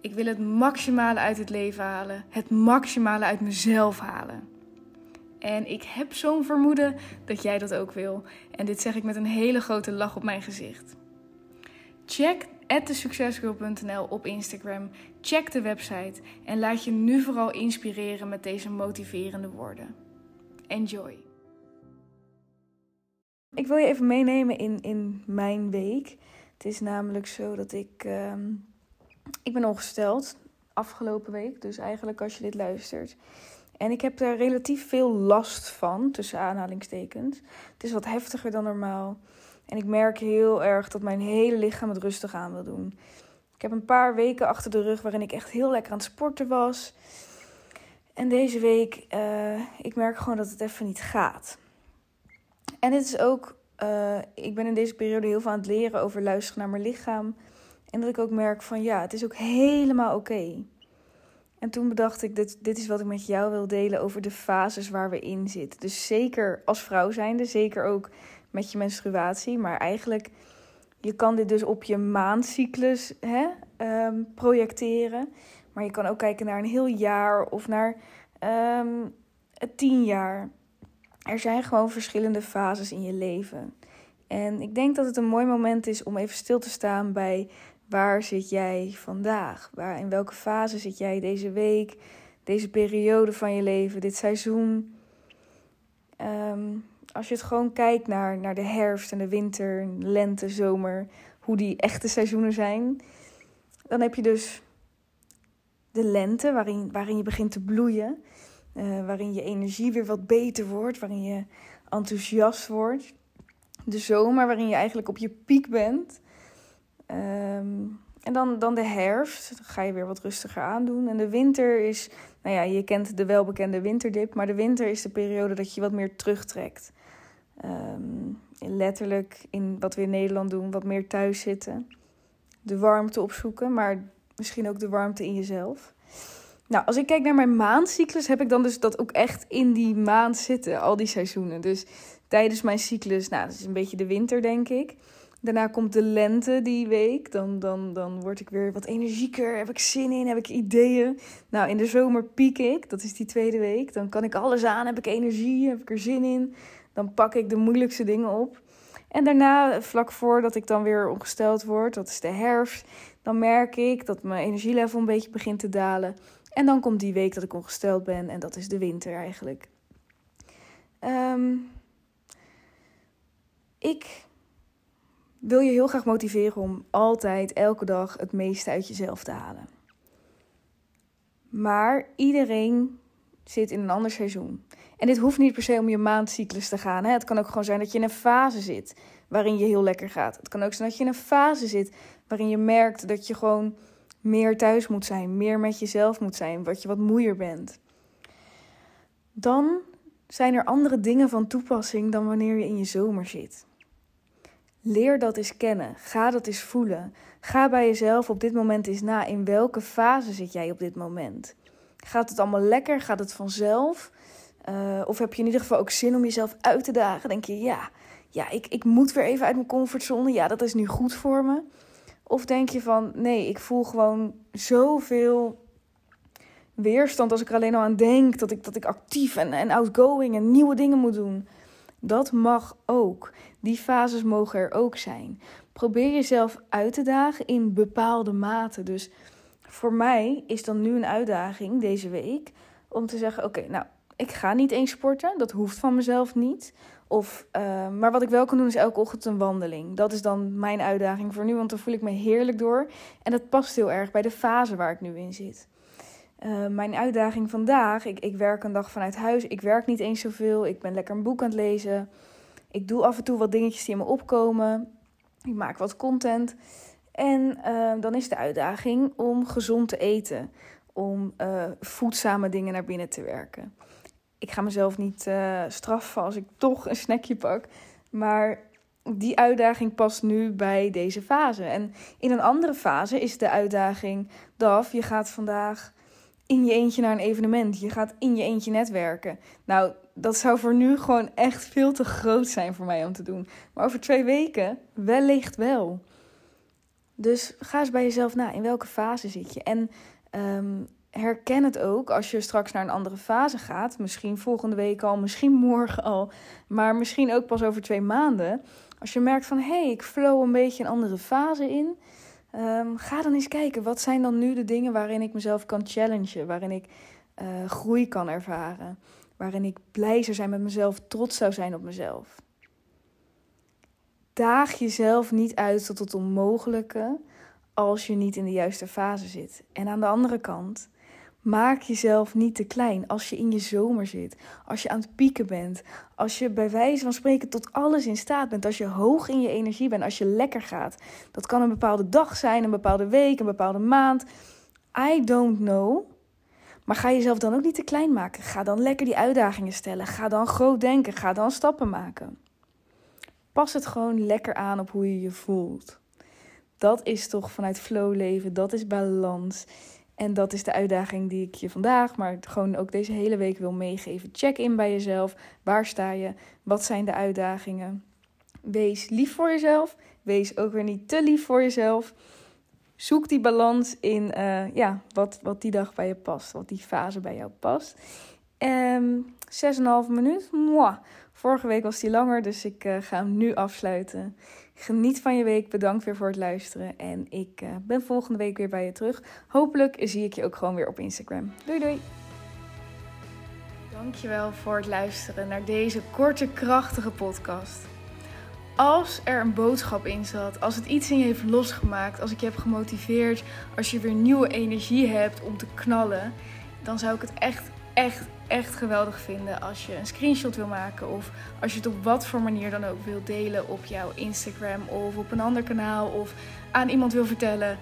Ik wil het maximale uit het leven halen, het maximale uit mezelf halen. En ik heb zo'n vermoeden dat jij dat ook wil. En dit zeg ik met een hele grote lach op mijn gezicht. Check thesuccesgirl.nl op Instagram. Check de website en laat je nu vooral inspireren met deze motiverende woorden. Enjoy. Ik wil je even meenemen in, in mijn week. Het is namelijk zo dat ik. Uh, ik ben ongesteld afgelopen week. Dus eigenlijk als je dit luistert. En ik heb er relatief veel last van, tussen aanhalingstekens. Het is wat heftiger dan normaal. En ik merk heel erg dat mijn hele lichaam het rustig aan wil doen. Ik heb een paar weken achter de rug waarin ik echt heel lekker aan het sporten was. En deze week, uh, ik merk gewoon dat het even niet gaat. En het is ook, uh, ik ben in deze periode heel veel aan het leren over luisteren naar mijn lichaam. En dat ik ook merk van ja, het is ook helemaal oké. En toen bedacht ik, dit, dit is wat ik met jou wil delen over de fases waar we in zitten. Dus zeker als vrouw zijnde, zeker ook met je menstruatie. Maar eigenlijk, je kan dit dus op je maandcyclus hè, um, projecteren. Maar je kan ook kijken naar een heel jaar of naar um, tien jaar. Er zijn gewoon verschillende fases in je leven. En ik denk dat het een mooi moment is om even stil te staan bij waar zit jij vandaag? Waar, in welke fase zit jij deze week, deze periode van je leven, dit seizoen? Um, als je het gewoon kijkt naar, naar de herfst en de winter, lente, zomer, hoe die echte seizoenen zijn, dan heb je dus de lente waarin, waarin je begint te bloeien, uh, waarin je energie weer wat beter wordt, waarin je enthousiast wordt. De zomer waarin je eigenlijk op je piek bent. Um, en dan, dan de herfst, dan ga je weer wat rustiger aandoen. En de winter is, nou ja, je kent de welbekende winterdip, maar de winter is de periode dat je wat meer terugtrekt. Um, letterlijk in wat we in Nederland doen, wat meer thuis zitten. De warmte opzoeken, maar misschien ook de warmte in jezelf. Nou, als ik kijk naar mijn maandcyclus, heb ik dan dus dat ook echt in die maand zitten, al die seizoenen. Dus tijdens mijn cyclus, nou, dat is een beetje de winter, denk ik. Daarna komt de lente die week. Dan, dan, dan word ik weer wat energieker. Heb ik zin in? Heb ik ideeën? Nou, in de zomer piek ik. Dat is die tweede week. Dan kan ik alles aan. Heb ik energie? Heb ik er zin in? Dan pak ik de moeilijkste dingen op. En daarna, vlak voordat ik dan weer ongesteld word, dat is de herfst, dan merk ik dat mijn energielevel een beetje begint te dalen. En dan komt die week dat ik ongesteld ben en dat is de winter eigenlijk. Um, ik wil je heel graag motiveren om altijd, elke dag het meeste uit jezelf te halen. Maar iedereen zit in een ander seizoen. En dit hoeft niet per se om je maandcyclus te gaan. Hè? Het kan ook gewoon zijn dat je in een fase zit waarin je heel lekker gaat. Het kan ook zijn dat je in een fase zit waarin je merkt dat je gewoon meer thuis moet zijn, meer met jezelf moet zijn, wat je wat moeier bent. Dan zijn er andere dingen van toepassing dan wanneer je in je zomer zit. Leer dat eens kennen. Ga dat eens voelen. Ga bij jezelf op dit moment eens na. In welke fase zit jij op dit moment? Gaat het allemaal lekker? Gaat het vanzelf? Uh, of heb je in ieder geval ook zin om jezelf uit te dagen? Denk je, ja, ja ik, ik moet weer even uit mijn comfortzone. Ja, dat is nu goed voor me. Of denk je van, nee, ik voel gewoon zoveel weerstand als ik er alleen al aan denk. Dat ik, dat ik actief en, en outgoing en nieuwe dingen moet doen. Dat mag ook. Die fases mogen er ook zijn. Probeer jezelf uit te dagen in bepaalde mate. Dus voor mij is dan nu een uitdaging deze week om te zeggen: Oké, nou, ik ga niet eens sporten. Dat hoeft van mezelf niet. Of, uh, maar wat ik wel kan doen is elke ochtend een wandeling. Dat is dan mijn uitdaging voor nu, want dan voel ik me heerlijk door. En dat past heel erg bij de fase waar ik nu in zit. Uh, mijn uitdaging vandaag, ik, ik werk een dag vanuit huis. Ik werk niet eens zoveel. Ik ben lekker een boek aan het lezen. Ik doe af en toe wat dingetjes die in me opkomen. Ik maak wat content. En uh, dan is de uitdaging om gezond te eten. Om uh, voedzame dingen naar binnen te werken. ik ga mezelf niet straffen als ik toch een snackje pak. Maar die uitdaging past nu bij deze fase. En in een andere fase is de uitdaging: Daf, je gaat vandaag in je eentje naar een evenement. Je gaat in je eentje netwerken. Nou, dat zou voor nu gewoon echt veel te groot zijn voor mij om te doen. Maar over twee weken wellicht wel. Dus ga eens bij jezelf na. In welke fase zit je? En ehm, herken het ook als je straks naar een andere fase gaat. Misschien volgende week al, misschien morgen al. Maar misschien ook pas over twee maanden. Als je merkt van, hé, hey, ik flow een beetje een andere fase in. Ehm, ga dan eens kijken, wat zijn dan nu de dingen waarin ik mezelf kan challengen? Waarin ik uh, groei kan ervaren? Waarin ik blij zou zijn met mezelf, trots zou zijn op mezelf? Daag jezelf niet uit tot het onmogelijke als je niet in de juiste fase zit. En aan de andere kant, Maak jezelf niet te klein als je in je zomer zit, als je aan het pieken bent, als je bij wijze van spreken tot alles in staat bent, als je hoog in je energie bent, als je lekker gaat. Dat kan een bepaalde dag zijn, een bepaalde week, een bepaalde maand. I don't know. Maar ga jezelf dan ook niet te klein maken. Ga dan lekker die uitdagingen stellen. Ga dan groot denken. Ga dan stappen maken. Pas het gewoon lekker aan op hoe je je voelt. Dat is toch vanuit flow leven. Dat is balans. En dat is de uitdaging die ik je vandaag, maar gewoon ook deze hele week wil meegeven. Check in bij jezelf. Waar sta je? Wat zijn de uitdagingen? Wees lief voor jezelf. Wees ook weer niet te lief voor jezelf. Zoek die balans in uh, ja, wat, wat die dag bij je past. Wat die fase bij jou past. Um, 6,5 minuut. Mwah. Vorige week was die langer, dus ik uh, ga hem nu afsluiten. Geniet van je week. Bedankt weer voor het luisteren. En ik uh, ben volgende week weer bij je terug. Hopelijk zie ik je ook gewoon weer op Instagram. Doei doei. Dankjewel voor het luisteren naar deze korte, krachtige podcast. Als er een boodschap in zat, als het iets in je heeft losgemaakt, als ik je heb gemotiveerd, als je weer nieuwe energie hebt om te knallen, dan zou ik het echt, echt, echt geweldig vinden als je een screenshot wil maken of als je het op wat voor manier dan ook wil delen op jouw Instagram of op een ander kanaal of aan iemand wil vertellen.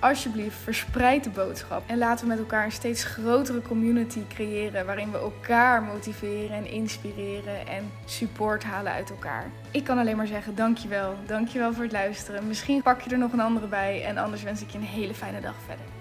Alsjeblieft, verspreid de boodschap en laten we met elkaar een steeds grotere community creëren waarin we elkaar motiveren en inspireren en support halen uit elkaar. Ik kan alleen maar zeggen dankjewel. Dankjewel voor het luisteren. Misschien pak je er nog een andere bij en anders wens ik je een hele fijne dag verder.